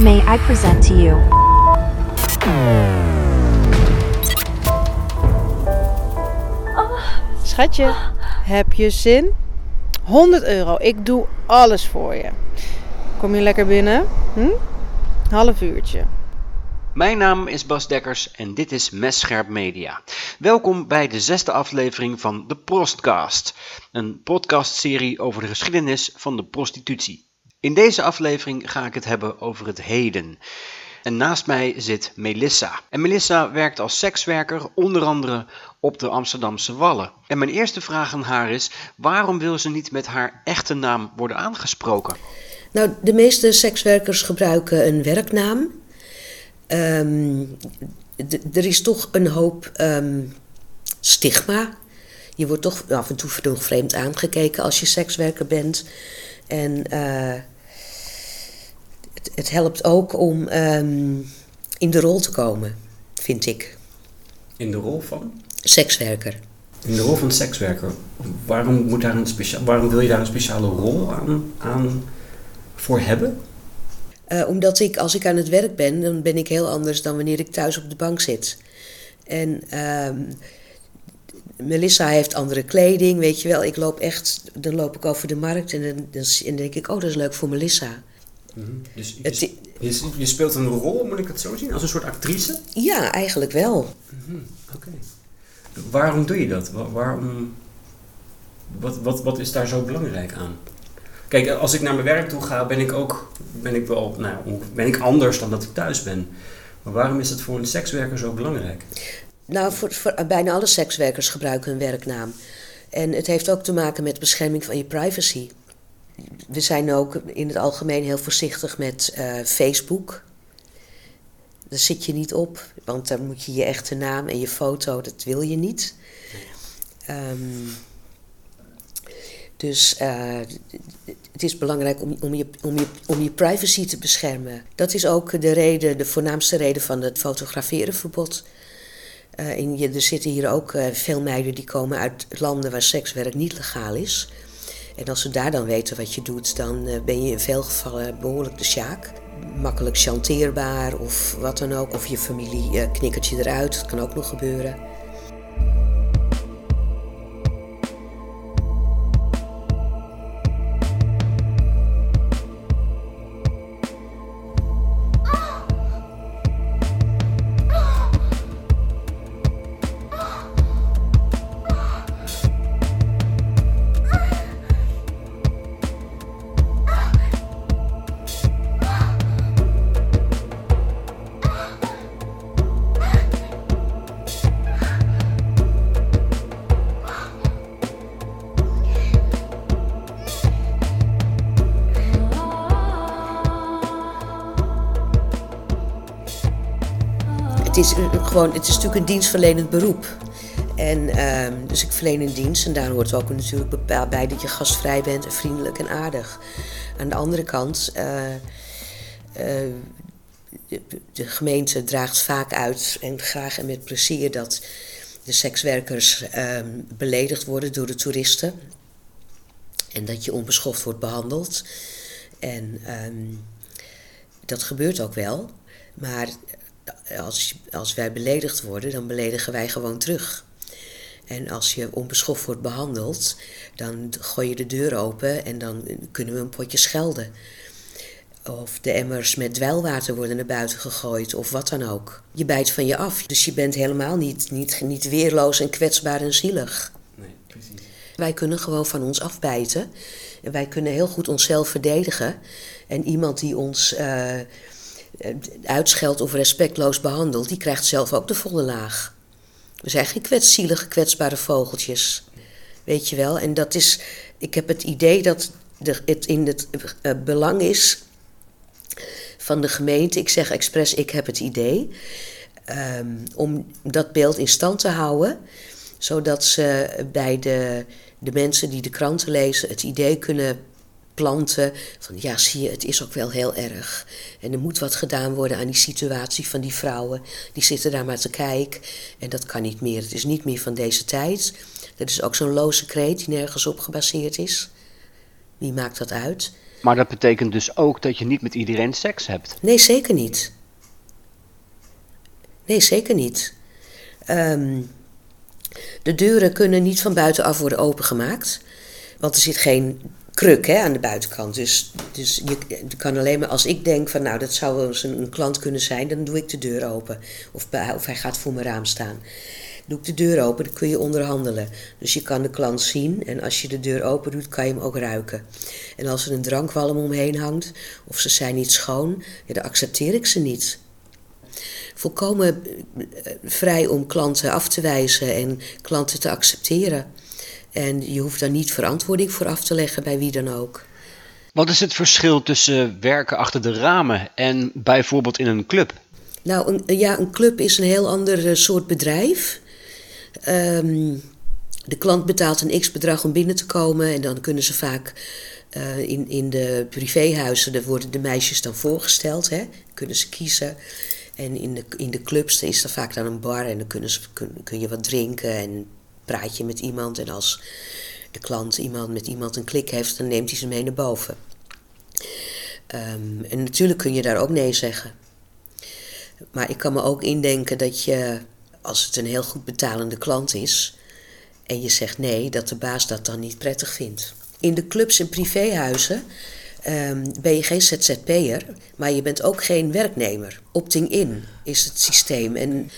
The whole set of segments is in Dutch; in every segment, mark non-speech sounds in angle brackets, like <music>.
May I present to you? Schatje, heb je zin? 100 euro, ik doe alles voor je. Kom je lekker binnen? Hm? Half uurtje. Mijn naam is Bas Dekkers en dit is Messcherp Media. Welkom bij de zesde aflevering van de Prostcast, een podcastserie over de geschiedenis van de prostitutie. In deze aflevering ga ik het hebben over het heden. En naast mij zit Melissa. En Melissa werkt als sekswerker onder andere op de Amsterdamse Wallen. En mijn eerste vraag aan haar is: waarom wil ze niet met haar echte naam worden aangesproken? Nou, de meeste sekswerkers gebruiken een werknaam. Ehm, er is toch een hoop ehm, stigma. Je wordt toch af en toe vreemd aangekeken als je sekswerker bent. En eh, het, het helpt ook om ehm, in de rol te komen, vind ik. In de rol van? Sekswerker. In de rol van sekswerker. Waarom, moet daar een specia- waarom wil je daar een speciale rol aan, aan voor hebben? Eh, omdat ik, als ik aan het werk ben, dan ben ik heel anders dan wanneer ik thuis op de bank zit. En ehm, Melissa heeft andere kleding, weet je wel. Ik loop echt, dan loop ik over de markt en dan, dan denk ik, oh, dat is leuk voor Melissa. Dus Het je, je, je speelt een rol, moet ik het zo zien? Als een soort actrice? Ja, eigenlijk wel. Oké. Waarom doe je dat? Wa- Waarom, wat, wat, wat is daar zo belangrijk aan? Kijk, als ik naar mijn werk toe ga, ben ik ook ben ik wel, nou, ben ik anders dan dat ik thuis ben. Maar waarom is het voor een sekswerker zo belangrijk? Nou, voor, voor, bijna alle sekswerkers gebruiken een werknaam. En het heeft ook te maken met bescherming van je privacy. We zijn ook in het algemeen heel voorzichtig met eh, Facebook. Daar zit je niet op, want dan moet je je echte naam en je foto, dat wil je niet. Ehm, dus eh, het is belangrijk om, om, je, om, je, privacy te beschermen. Dat is ook de reden, de voornaamste reden van het fotograferenverbod. Eh, en je, er zitten hier ook veel meiden die komen uit landen waar sekswerk niet legaal is. En als ze daar dan weten wat je doet, dan eh, ben je in veel gevallen behoorlijk de sjaak. Makkelijk chanteerbaar of wat dan ook. Of je familie eh, knikkert je eruit, dat kan ook nog gebeuren. Gewoon, het is natuurlijk een dienstverlenend beroep. En ehm, dus ik verleen een dienst en daar hoort ook natuurlijk bepaald bij dat je gastvrij bent en vriendelijk en aardig. Aan de andere kant, eh, eh, de, de gemeente draagt vaak uit en graag en met plezier dat de sekswerkers ehm, beledigd worden door de toeristen. En dat je onbeschoft wordt behandeld. En ehm, dat gebeurt ook wel. Maar als, als wij beledigd worden, dan beledigen wij gewoon terug. En als je onbeschoft wordt behandeld, dan gooi je de deur open en dan kunnen we een potje schelden. Of de emmers met dweilwater worden naar buiten gegooid, of wat dan ook. Je bijt van je af, dus je bent helemaal niet, niet, niet weerloos en kwetsbaar en zielig. Nee, precies. Wij kunnen gewoon van ons afbijten. En wij kunnen heel goed onszelf verdedigen. En iemand die ons eh, uitscheldt of respectloos behandelt, die krijgt zelf ook de volle laag. We zijn geen kwetszielige, kwetsbare vogeltjes. Weet je wel? En dat is. Ik heb het idee dat het in het eh, belang is van de gemeente. Ik zeg expres, ik heb het idee. ehm, om dat beeld in stand te houden zodat ze bij de, de mensen die de kranten lezen het idee kunnen planten van ja, zie je, het is ook wel heel erg. En er moet wat gedaan worden aan die situatie van die vrouwen. Die zitten daar maar te kijken en dat kan niet meer. Het is niet meer van deze tijd. Dat is ook zo'n loze kreet die nergens op gebaseerd is. Wie maakt dat uit? Maar dat betekent dus ook dat je niet met iedereen seks hebt. Nee, zeker niet. Nee, zeker niet. Ehm, de deuren kunnen niet van buitenaf worden opengemaakt. Want er zit geen kruk hè, aan de buitenkant. Dus, dus je, kan alleen maar als ik denk van nou dat zou wel eens een, klant kunnen zijn, dan doe ik de deur open. Of, of hij gaat voor mijn raam staan. Doe ik de deur open, dan kun je onderhandelen. Dus je kan de klant zien en als je de deur open doet, kan je hem ook ruiken. En als er een drankwalm omheen hangt of ze zijn niet schoon, ja, dan accepteer ik ze niet. Volkomen eh, vrij om klanten af te wijzen en klanten te accepteren. En je hoeft daar niet verantwoording voor af te leggen bij wie dan ook. Wat is het verschil tussen werken achter de ramen en bijvoorbeeld in een club? Nou, een, ja, een club is een heel ander eh, soort bedrijf. Ehm, de klant betaalt een x-bedrag om binnen te komen en dan kunnen ze vaak eh, in, in de privéhuizen, daar worden de meisjes dan voorgesteld, hè, kunnen ze kiezen. En in de, in de clubs is er vaak dan een bar en dan kunnen ze, kun, kun je wat drinken en praat je met iemand. En als de klant iemand, met iemand een klik heeft, dan neemt hij ze mee naar boven. Ehm, en natuurlijk kun je daar ook nee zeggen. Maar ik kan me ook indenken dat je, als het een heel goed betalende klant is en je zegt nee, dat de baas dat dan niet prettig vindt. In de clubs en privéhuizen ehm, ben je geen ZZP'er, maar je bent ook geen werknemer. Opting-in is het systeem. En,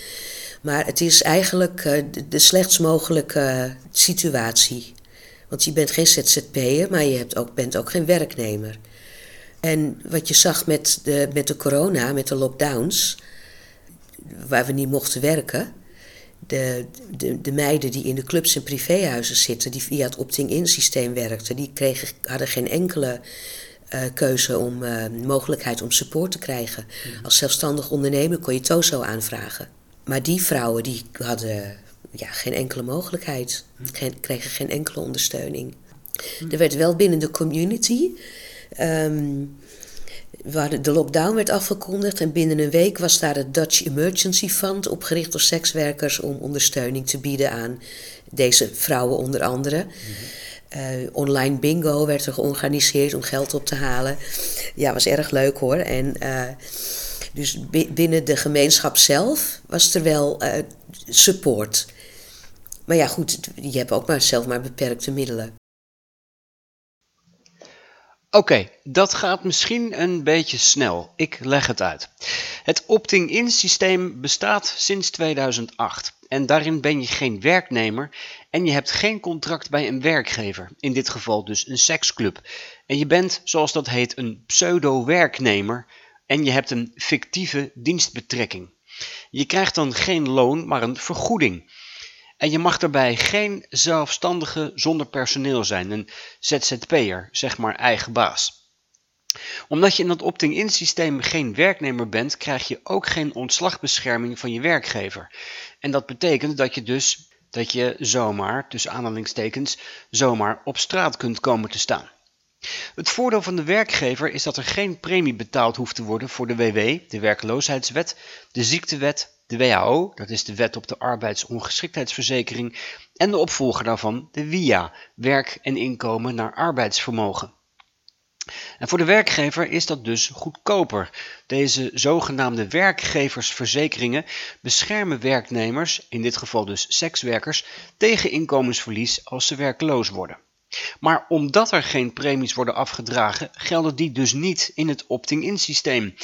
maar het is eigenlijk eh, de, de slechtst mogelijke situatie. Want je bent geen ZZP'er, maar je hebt ook, bent ook geen werknemer. En wat je zag met de, met de corona, met de lockdowns, waar we niet mochten werken. De, de, de meiden die in de clubs en privéhuizen zitten, die via het opting-in systeem werkten, die kregen, hadden geen enkele eh, keuze om eh, mogelijkheid om support te krijgen. Als zelfstandig ondernemer kon je TOZO aanvragen. Maar die vrouwen die hadden ja, geen enkele mogelijkheid, geen, kregen geen enkele ondersteuning. Er werd wel binnen de community. ehm, waar de lockdown werd afgekondigd en binnen een week was daar het Dutch Emergency Fund opgericht door sekswerkers om ondersteuning te bieden aan deze vrouwen onder andere. Eh, online bingo werd er georganiseerd om geld op te halen. Ja, was erg leuk hoor. En eh, dus bi- binnen de gemeenschap zelf was er wel eh, support. Maar ja, goed, je hebt ook maar zelf maar beperkte middelen. Oké, dat gaat misschien een beetje snel. Ik leg het uit. Het opting-in systeem bestaat sinds 2008 en daarin ben je geen werknemer en je hebt geen contract bij een werkgever, in dit geval dus een seksclub. En je bent, zoals dat heet, een pseudo-werknemer en je hebt een fictieve dienstbetrekking. Je krijgt dan geen loon, maar een vergoeding. En je mag daarbij geen zelfstandige zonder personeel zijn, een ZZP'er, zeg maar eigen baas. Omdat je in dat opting-in systeem geen werknemer bent, krijg je ook geen ontslagbescherming van je werkgever. En dat betekent dat je dus dat je zomaar, tussen aanhalingstekens, zomaar op straat kunt komen te staan. Het voordeel van de werkgever is dat er geen premie betaald hoeft te worden voor de WW, de werkloosheidswet, de ziektewet, de WHO, dat is de wet op de arbeidsongeschiktheidsverzekering, en de opvolger daarvan, de WIA, werk en inkomen naar arbeidsvermogen. En voor de werkgever is dat dus goedkoper. Deze zogenaamde werkgeversverzekeringen beschermen werknemers, in dit geval dus sekswerkers, tegen inkomensverlies als ze werkloos worden. Maar omdat er geen premies worden afgedragen, gelden die dus niet in het opting-in systeem.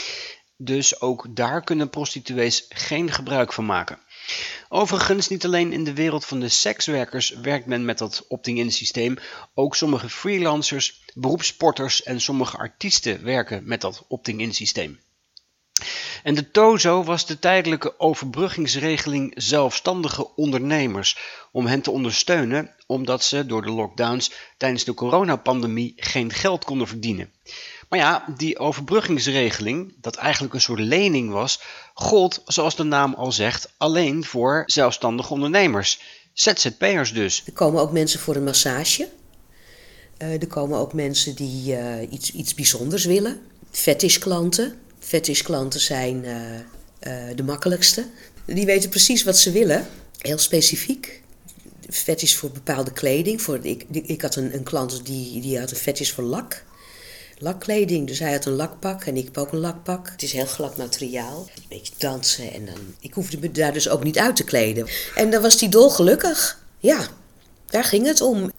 Dus ook daar kunnen prostituees geen gebruik van maken. Overigens, niet alleen in de wereld van de sekswerkers werkt men met dat opting-in systeem. Ook sommige freelancers, beroepssporters en sommige artiesten werken met dat opting-in systeem. En de TOZO was de tijdelijke overbruggingsregeling zelfstandige ondernemers om hen te ondersteunen omdat ze door de lockdowns tijdens de coronapandemie geen geld konden verdienen. Maar ja, die overbruggingsregeling, dat eigenlijk een soort lening was, gold, zoals de naam al zegt, alleen voor zelfstandige ondernemers. ZZP'ers dus. Er komen ook mensen voor een massage. Eh, er komen ook mensen die eh, iets, iets bijzonders willen. Fetishklanten. Fetishklanten zijn eh, eh, de makkelijkste. Die weten precies wat ze willen. Heel specifiek. Fetish voor bepaalde kleding. Voor, ik, ik had een, een klant die, die had een fetish voor lak. lakkleding. Dus hij had een lakpak en ik heb ook een lakpak. Het is heel glad materiaal. Een beetje dansen en dan... Ik hoefde me daar dus ook niet uit te kleden. En dan was hij dolgelukkig. Ja, daar ging het om.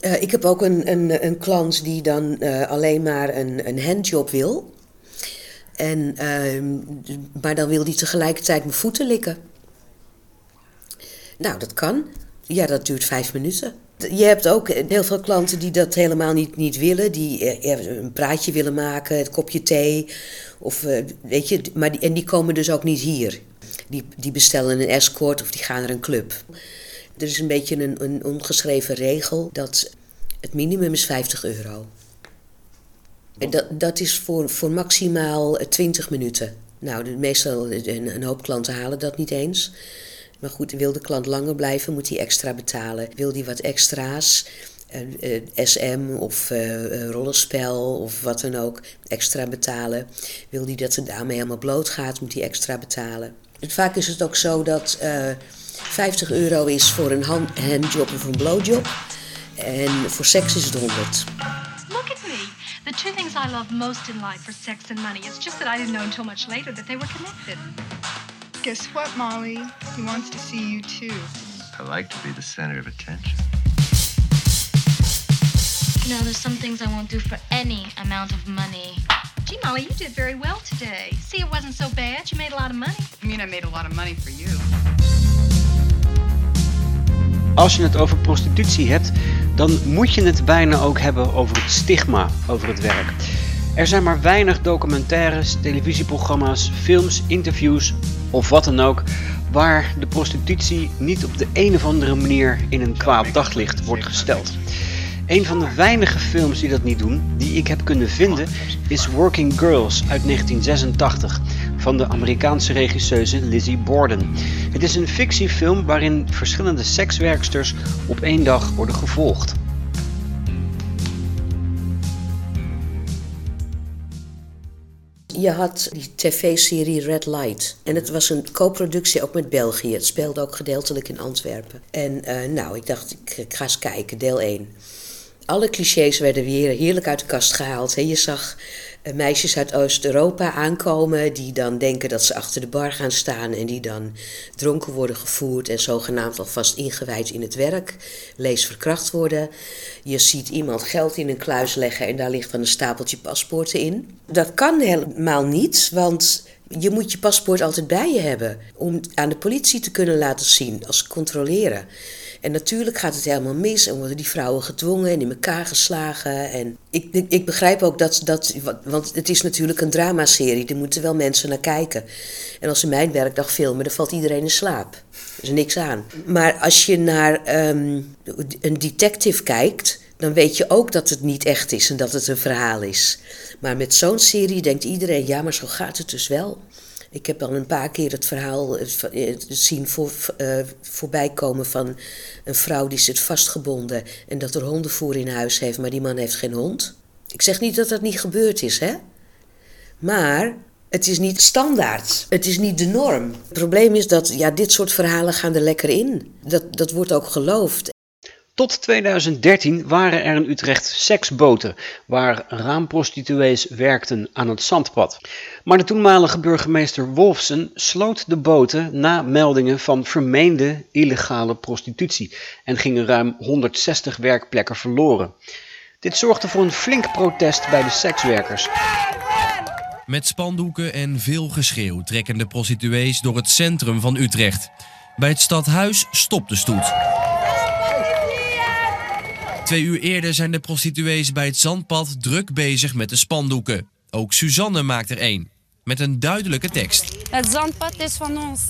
Uh, ik heb ook een, een, een klant die dan alleen maar een, een handjob wil. En, uh, maar dan wil hij tegelijkertijd mijn voeten likken. Nou, dat kan. Ja, dat duurt vijf minuten. Je hebt ook heel veel klanten die dat helemaal niet, niet willen. Die een praatje willen maken, het kopje thee. Of, weet je, maar die, en die komen dus ook niet hier. Die, die bestellen een escort of die gaan naar een club. Er is een beetje een, een ongeschreven regel dat het minimum is 50 euro. Dat, dat is voor, voor maximaal 20 minuten. Nou, de, meestal een, een hoop klanten halen dat niet eens. Maar goed, wil de klant langer blijven, moet hij extra betalen. Wil hij wat extra's, uh, SM of uh, rollenspel of wat dan ook, extra betalen. Wil hij dat de dame helemaal bloot gaat, moet hij extra betalen. En vaak is het ook zo dat 50 euro is voor een hand, handjob of een blowjob. En voor seks is het 100. Look at me. The two things I love most in life are sex and money. It's just that I didn't know until much later that they were connected. Guess what, Molly? He wants to see you too. I like to be the center of attention. You know, there's some things I won't do for any amount of money. Gee, Molly, you did very well today. See, it wasn't so bad. You made a lot of money. I mean, I made a lot of money for you. Als je het over prostitutie hebt, dan moet je het bijna ook hebben over het stigma over het werk. Er zijn maar weinig documentaires, televisieprogramma's, films, interviews of wat dan ook waar de prostitutie niet op de een of andere manier in een kwaad daglicht wordt gesteld. Een van de weinige films die dat niet doen, die ik heb kunnen vinden, is Working Girls uit 1986 van de Amerikaanse regisseuse Lizzie Borden. Het is een fictiefilm waarin verschillende sekswerksters op één dag worden gevolgd. Je had die tv-serie Red Light. En het was een co-productie ook met België. Het speelde ook gedeeltelijk in Antwerpen. En uh, nou, ik dacht, ik, ik, ga eens kijken, deel 1. Alle clichés werden weer heerlijk uit de kast gehaald. He, je zag uh, meisjes uit Oost-Europa aankomen die dan denken dat ze achter de bar gaan staan en die dan dronken worden gevoerd en zogenaamd alvast ingewijd in het werk, lees verkracht worden. Je ziet iemand geld in een kluis leggen en daar ligt dan een stapeltje paspoorten in. Dat kan helemaal niet, want je moet je paspoort altijd bij je hebben om aan de politie te kunnen laten zien als ze controleren. En natuurlijk gaat het helemaal mis en worden die vrouwen gedwongen en in elkaar geslagen. En ik, ik, begrijp ook dat, dat, want het is natuurlijk een dramaserie, er moeten wel mensen naar kijken. En als ze mijn werkdag filmen, dan valt iedereen in slaap. Er is niks aan. Maar als je naar um, een detective kijkt, dan weet je ook dat het niet echt is en dat het een verhaal is. Maar met zo'n serie denkt iedereen, ja, maar zo gaat het dus wel. Ik heb al een paar keer het verhaal uh, zien voor, uh, voorbij komen van een vrouw die zit vastgebonden en dat er hondenvoer in huis heeft, maar die man heeft geen hond. Ik zeg niet dat dat niet gebeurd is, hè? Maar het is niet standaard. Het is niet de norm. Het probleem is dat ja, dit soort verhalen gaan er lekker in. Dat, dat wordt ook geloofd. Tot 2013 waren er in Utrecht seksboten waar raamprostituees werkten aan het zandpad. Maar de toenmalige burgemeester Wolfsen sloot de boten na meldingen van vermeende illegale prostitutie en gingen ruim 160 werkplekken verloren. Dit zorgde voor een flink protest bij de sekswerkers. Met spandoeken en veel geschreeuw trekken de prostituees door het centrum van Utrecht. Bij het stadhuis stopt de stoet. Twee uur eerder zijn de prostituees bij het zandpad druk bezig met de spandoeken. Ook Suzanne maakt er één, met een duidelijke tekst. Het zandpad is van ons.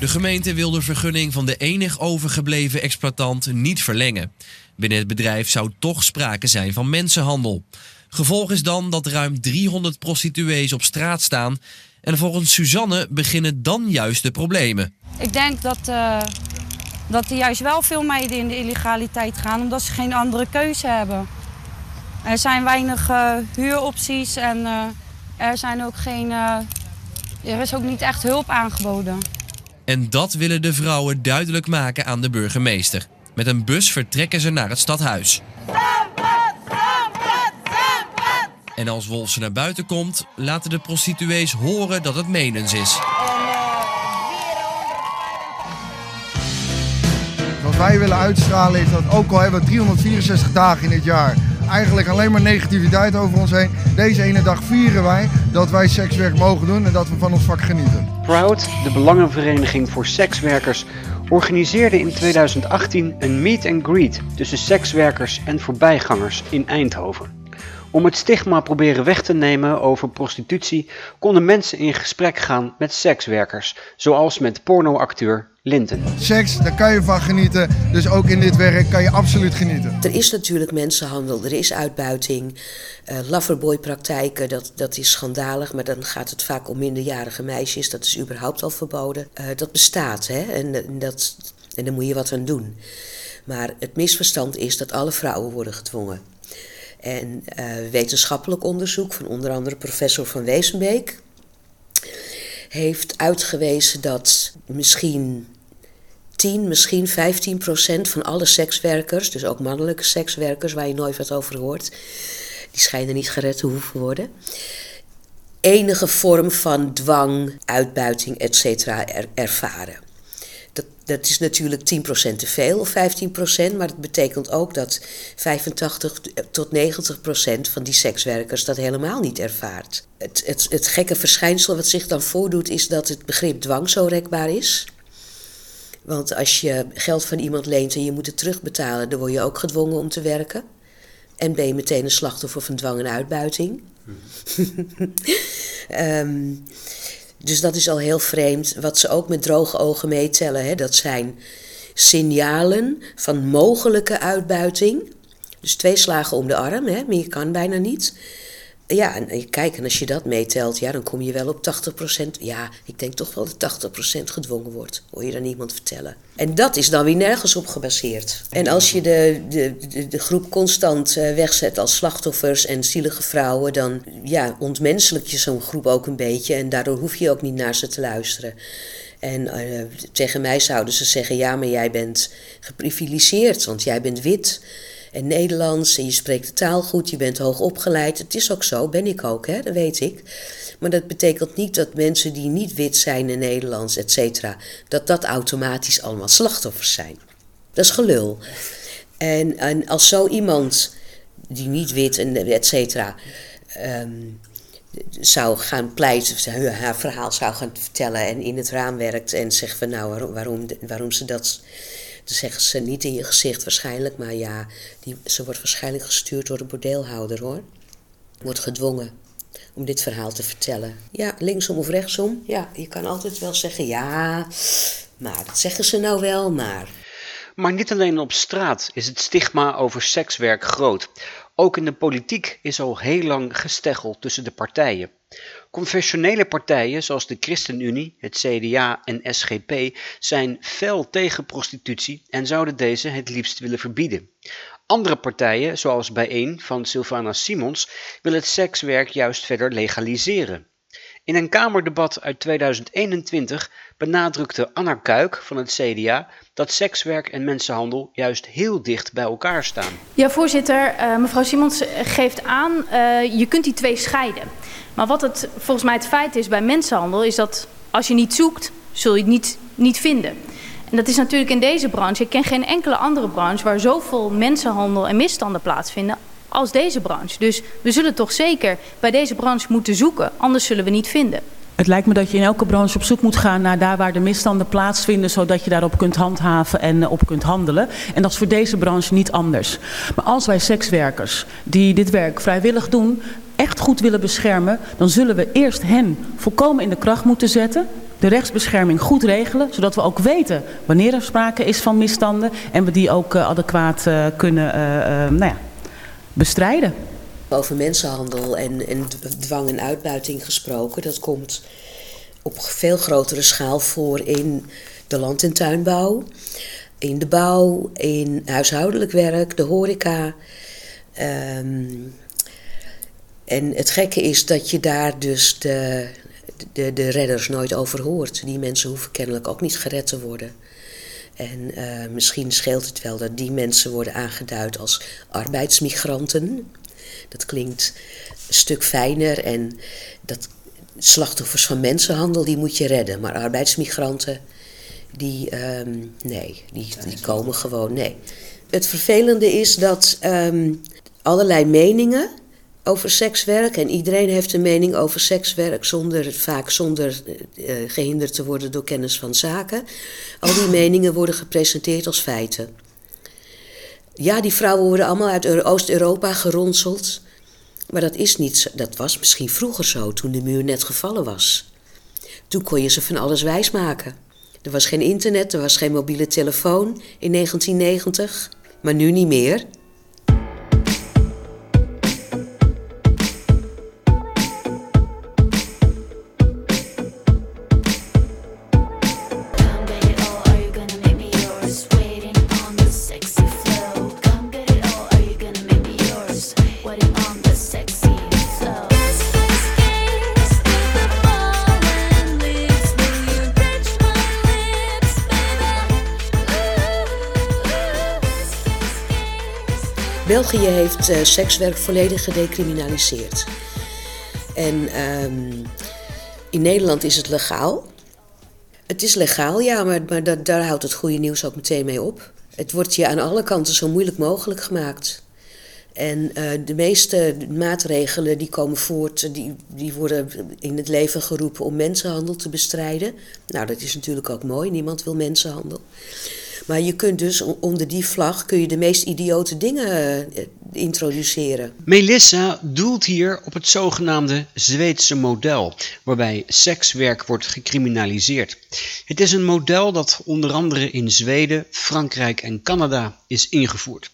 De gemeente wil de vergunning van de enig overgebleven exploitant niet verlengen. Binnen het bedrijf zou toch sprake zijn van mensenhandel. Gevolg is dan dat ruim 300 prostituees op straat staan. En volgens Suzanne beginnen dan juist de problemen. Ik denk dat, uh, dat er juist wel veel meiden in de illegaliteit gaan, omdat ze geen andere keuze hebben. Er zijn weinig uh, huuropties en uh, er, zijn ook geen, er is ook niet echt hulp aangeboden. En dat willen de vrouwen duidelijk maken aan de burgemeester. Met een bus vertrekken ze naar het stadhuis. En als Wolfsen naar buiten komt, laten de prostituees horen dat het menens is. Wij willen uitstralen is dat ook al hebben we 364 dagen in het jaar eigenlijk alleen maar negativiteit over ons heen. Deze ene dag vieren wij dat wij sekswerk mogen doen en dat we van ons vak genieten. Proud, de Belangenvereniging voor Sekswerkers, organiseerde in 2018 een meet and greet tussen sekswerkers en voorbijgangers in Eindhoven. Om het stigma proberen weg te nemen over prostitutie konden mensen in gesprek gaan met sekswerkers, zoals met pornoacteur Linton. Seks, daar kan je van genieten. Dus ook in dit werk kan je absoluut genieten. Er is natuurlijk mensenhandel, er is uitbuiting, uh, loverboy-praktijken, dat, dat is schandalig. Maar dan gaat het vaak om minderjarige meisjes, dat is überhaupt al verboden. Uh, dat bestaat, hè, en, en, dat, en daar moet je wat aan doen. Maar het misverstand is dat alle vrouwen worden gedwongen. En uh, wetenschappelijk onderzoek van onder andere professor Van Wezenbeek heeft uitgewezen dat misschien 10, misschien 15 procent van alle sekswerkers, dus ook mannelijke sekswerkers waar je nooit wat over hoort, die schijnen niet gered te hoeven worden, enige vorm van dwang, uitbuiting, etc. Er, ervaren. Dat, dat is natuurlijk 10% te veel of 15%, maar het betekent ook dat 85 tot 90% van die sekswerkers dat helemaal niet ervaart. Het, het, het gekke verschijnsel wat zich dan voordoet is dat het begrip dwang zo rekbaar is. Want als je geld van iemand leent en je moet het terugbetalen, dan word je ook gedwongen om te werken. En ben je meteen een slachtoffer van dwang en uitbuiting. um, <laughs> dus dat is al heel vreemd. Wat ze ook met droge ogen meetellen, hè, dat zijn signalen van mogelijke uitbuiting. Dus twee slagen om de arm, hè, meer kan bijna niet. Ja, en kijk, en als je dat meetelt, ja, dan kom je wel op 80%. Ja, ik denk toch wel dat 80% gedwongen wordt. Hoor je dan iemand vertellen. En dat is dan weer nergens op gebaseerd. En als je de, de, de, groep constant eh, wegzet als slachtoffers en zielige vrouwen, dan ja, ontmenselijk je zo'n groep ook een beetje. En daardoor hoef je ook niet naar ze te luisteren. En uh, tegen mij zouden ze zeggen: ja, maar jij bent geprivilegeerd, want jij bent wit en Nederlands en je spreekt de taal goed, je bent hoog opgeleid. Het is ook zo, ben ik ook, hè, dat weet ik. Maar dat betekent niet dat mensen die niet wit zijn in Nederlands, et cetera, dat dat automatisch allemaal slachtoffers zijn. Dat is gelul. En, en als zo iemand die niet wit en et cetera. Um, zou gaan pleiten, haar verhaal zou gaan vertellen en in het raam werkt en zegt van nou waarom, waarom ze dat dan zeggen ze niet in je gezicht waarschijnlijk, maar ja, die, ze wordt waarschijnlijk gestuurd door de bordeelhouder hoor. Wordt gedwongen om dit verhaal te vertellen. Ja, linksom of rechtsom. Ja, je kan altijd wel zeggen ja, maar dat zeggen ze nou wel, maar. Maar niet alleen op straat is het stigma over sekswerk groot. Ook in de politiek is al heel lang gesteggeld tussen de partijen. Confessionele partijen zoals de ChristenUnie, het CDA en SGP zijn fel tegen prostitutie en zouden deze het liefst willen verbieden. Andere partijen, zoals Bijeen van Sylvana Simons, willen het sekswerk juist verder legaliseren. In een Kamerdebat uit 2021 benadrukte Anna Kuik van het CDA dat sekswerk en mensenhandel juist heel dicht bij elkaar staan. Ja, voorzitter, uh, mevrouw Simons geeft aan, uh, je kunt die twee scheiden. Maar wat het volgens mij het feit is bij mensenhandel, is dat als je niet zoekt, zul je het niet, niet vinden. En dat is natuurlijk in deze branche. Ik ken geen enkele andere branche waar zoveel mensenhandel en misstanden plaatsvinden als deze branche. Dus we zullen toch zeker bij deze branche moeten zoeken, anders zullen we niet vinden. Het lijkt me dat je in elke branche op zoek moet gaan naar daar waar de misstanden plaatsvinden, zodat je daarop kunt handhaven en eh, op kunt handelen. En dat is voor deze branche niet anders. Maar als wij sekswerkers die dit werk vrijwillig doen, echt goed willen beschermen, dan zullen we eerst hen volkomen in de kracht moeten zetten. De rechtsbescherming goed regelen, zodat we ook weten wanneer er sprake is van misstanden en we die ook uh, adequaat uh, kunnen nou ja, bestrijden. Over mensenhandel en, dwang en uitbuiting gesproken, dat komt op veel grotere schaal voor in de land- en tuinbouw, in de bouw, in huishoudelijk werk, de horeca. Um, en het gekke is dat je daar dus de, de, de redders nooit over hoort. Die mensen hoeven kennelijk ook niet gered te worden. En uh, misschien scheelt het wel dat die mensen worden aangeduid als arbeidsmigranten. Dat klinkt een stuk fijner en dat slachtoffers van mensenhandel, die moet je redden. Maar arbeidsmigranten, die, ehm, nee, die, die komen gewoon, nee. Het vervelende is dat ehm, allerlei meningen over sekswerk. En iedereen heeft een mening over sekswerk, zonder, vaak zonder uh, gehinderd te worden door kennis van zaken. Al die meningen worden gepresenteerd als feiten. Ja, die vrouwen worden allemaal uit Oost-Europa geronseld. Maar dat is niet Dat was misschien vroeger zo, toen de muur net gevallen was. Toen kon je ze van alles wijsmaken. Er was geen internet, er was geen mobiele telefoon in 1990. Maar nu niet meer. België heeft uh, sekswerk volledig gedecriminaliseerd. En um, in Nederland is het legaal. Het is legaal, ja, maar, maar daar houdt het goede nieuws ook meteen mee op. Het wordt je aan alle kanten zo moeilijk mogelijk gemaakt. En uh, de meeste maatregelen die komen voort, die, die worden in het leven geroepen om mensenhandel te bestrijden. Nou, dat is natuurlijk ook mooi, niemand wil mensenhandel. Maar je kunt dus onder die vlag kun je de meest idiote dingen uh, introduceren. Melissa doelt hier op het zogenaamde Zweedse model, waarbij sekswerk wordt gecriminaliseerd. Het is een model dat onder andere in Zweden, Frankrijk en Canada is ingevoerd.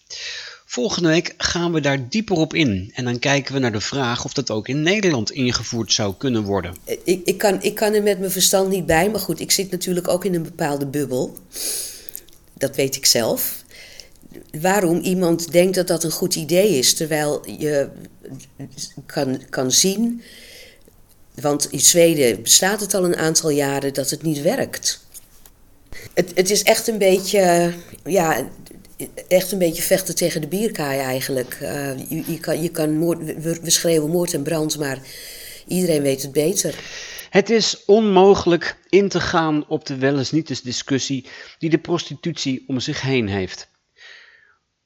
Volgende week gaan we daar dieper op in en dan kijken we naar de vraag of dat ook in Nederland ingevoerd zou kunnen worden. Ik, ik, kan, ik kan er met mijn verstand niet bij, maar goed, ik zit natuurlijk ook in een bepaalde bubbel dat weet ik zelf. Waarom iemand denkt dat dat een goed idee is, terwijl je kan, kan zien, want in Zweden bestaat het al een aantal jaren dat het niet werkt. Het, het is echt een beetje, ja, echt een beetje vechten tegen de bierkaai eigenlijk. Je, je, kan, je kan moord, we, we schreeuwen moord en brand, maar iedereen weet het beter. Het is onmogelijk in te gaan op de wel eens niet discussie die de prostitutie om zich heen heeft.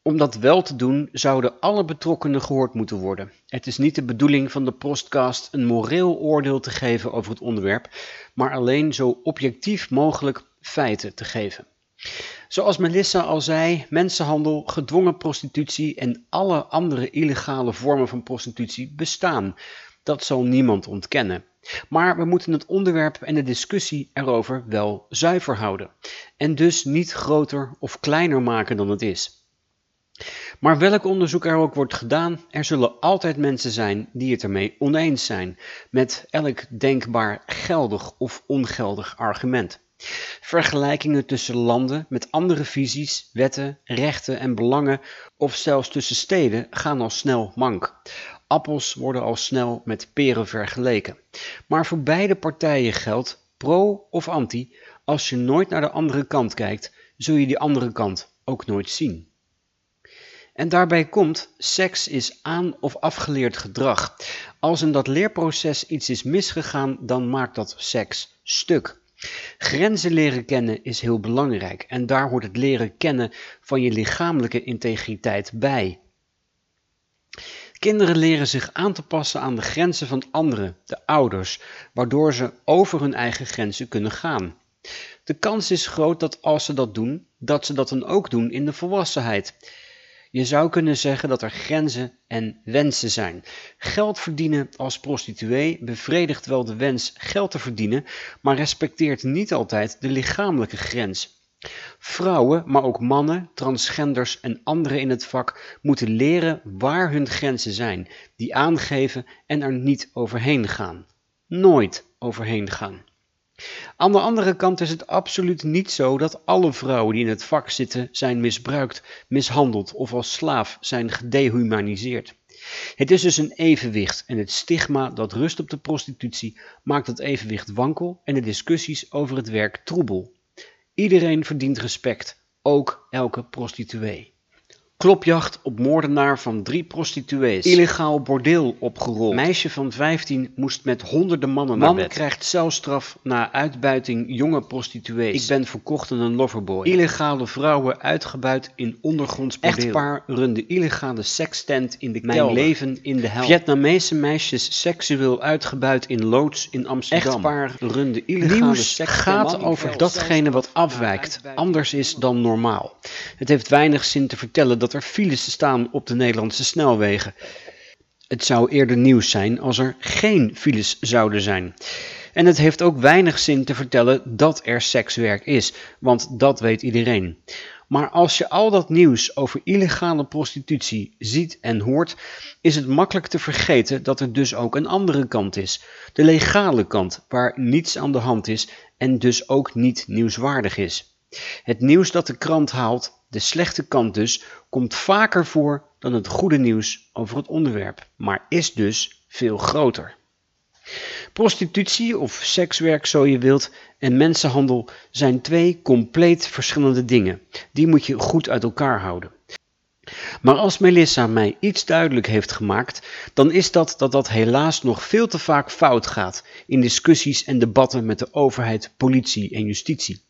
Om dat wel te doen, zouden alle betrokkenen gehoord moeten worden. Het is niet de bedoeling van de podcast een moreel oordeel te geven over het onderwerp, maar alleen zo objectief mogelijk feiten te geven. Zoals Melissa al zei, mensenhandel, gedwongen prostitutie en alle andere illegale vormen van prostitutie bestaan. Dat zal niemand ontkennen. Maar we moeten het onderwerp en de discussie erover wel zuiver houden. En dus niet groter of kleiner maken dan het is. Maar welk onderzoek er ook wordt gedaan, er zullen altijd mensen zijn die het ermee oneens zijn met elk denkbaar geldig of ongeldig argument. Vergelijkingen tussen landen met andere visies, wetten, rechten en belangen of zelfs tussen steden gaan al snel mank. Appels worden al snel met peren vergeleken. Maar voor beide partijen geldt, pro of anti, als je nooit naar de andere kant kijkt, zul je die andere kant ook nooit zien. En daarbij komt, seks is aan- of afgeleerd gedrag. Als in dat leerproces iets is misgegaan, dan maakt dat seks stuk. Grenzen leren kennen is heel belangrijk en daar hoort het leren kennen van je lichamelijke integriteit bij. Kinderen leren zich aan te passen aan de grenzen van anderen, de ouders, waardoor ze over hun eigen grenzen kunnen gaan. De kans is groot dat als ze dat doen, dat ze dat dan ook doen in de volwassenheid. Je zou kunnen zeggen dat er grenzen en wensen zijn. Geld verdienen als prostituee bevredigt wel de wens geld te verdienen, maar respecteert niet altijd de lichamelijke grens. Vrouwen, maar ook mannen, transgenders en anderen in het vak moeten leren waar hun grenzen zijn, die aangeven en er niet overheen gaan. Nooit overheen gaan. Aan de andere kant is het absoluut niet zo dat alle vrouwen die in het vak zitten zijn misbruikt, mishandeld of als slaaf zijn gedehumaniseerd. Het is dus een evenwicht en het stigma dat rust op de prostitutie maakt dat evenwicht wankel en de discussies over het werk troebel. Iedereen verdient respect, ook elke prostituee. Klopjacht op moordenaar van drie prostituees. Illegaal bordeel opgerold. Meisje van 15 moest met honderden mannen naar Man bed. krijgt celstraf na uitbuiting jonge prostituees. Ik ben verkocht aan een loverboy. Illegale vrouwen uitgebuit in ondergronds bordeel. Echtpaar runde illegale sekstent in de Mijn kelder. leven in de hel. Vietnamese meisjes seksueel uitgebuit in loods in Amsterdam. Echtpaar runde illegale Nieuws gaat over datgene wat afwijkt, anders is dan normaal. Het heeft weinig zin te vertellen dat er files staan op de Nederlandse snelwegen. Het zou eerder nieuws zijn als er geen files zouden zijn. En het heeft ook weinig zin te vertellen dat er sekswerk is, want dat weet iedereen. Maar als je al dat nieuws over illegale prostitutie ziet en hoort, is het makkelijk te vergeten dat er dus ook een andere kant is. De legale kant, waar niets aan de hand is en dus ook niet nieuwswaardig is. Het nieuws dat de krant haalt, de slechte kant dus, komt vaker voor dan het goede nieuws over het onderwerp, maar is dus veel groter. Prostitutie of sekswerk, zo je wilt, en mensenhandel zijn twee compleet verschillende dingen. Die moet je goed uit elkaar houden. Maar als Melissa mij iets duidelijk heeft gemaakt, dan is dat dat dat helaas nog veel te vaak fout gaat in discussies en debatten met de overheid, politie en justitie.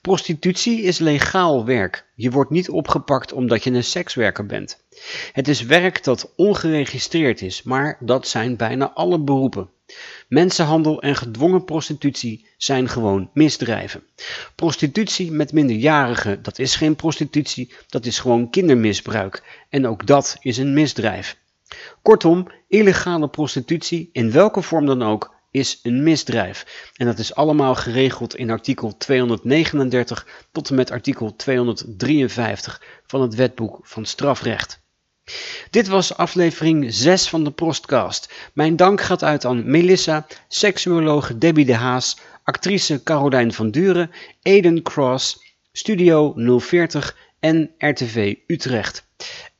Prostitutie is legaal werk. Je wordt niet opgepakt omdat je een sekswerker bent. Het is werk dat ongeregistreerd is, maar dat zijn bijna alle beroepen. Mensenhandel en gedwongen prostitutie zijn gewoon misdrijven. Prostitutie met minderjarigen, dat is geen prostitutie, dat is gewoon kindermisbruik. En ook dat is een misdrijf. Kortom, illegale prostitutie, in welke vorm dan ook, is een misdrijf. En dat is allemaal geregeld in artikel 239 tot en met artikel 253 van het wetboek van strafrecht. Dit was aflevering 6 van de Prostcast. Mijn dank gaat uit aan Melissa, seksuoloog Debbie de Haas, actrice Carolijn van Duren, Eden Cross, Studio 040 en RTV Utrecht.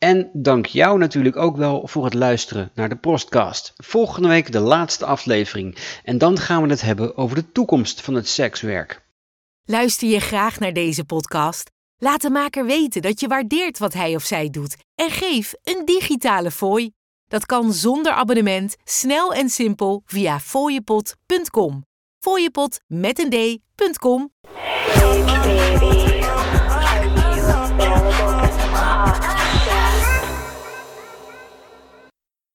En dank jou natuurlijk ook wel voor het luisteren naar de Prostcast. Volgende week de laatste aflevering en dan gaan we het hebben over de toekomst van het sekswerk. Luister je graag naar deze podcast? Laat de maker weten dat je waardeert wat hij of zij doet en geef een digitale fooi. Dat kan zonder abonnement, snel en simpel via fooiepot.com. Fooiepot met een d.com.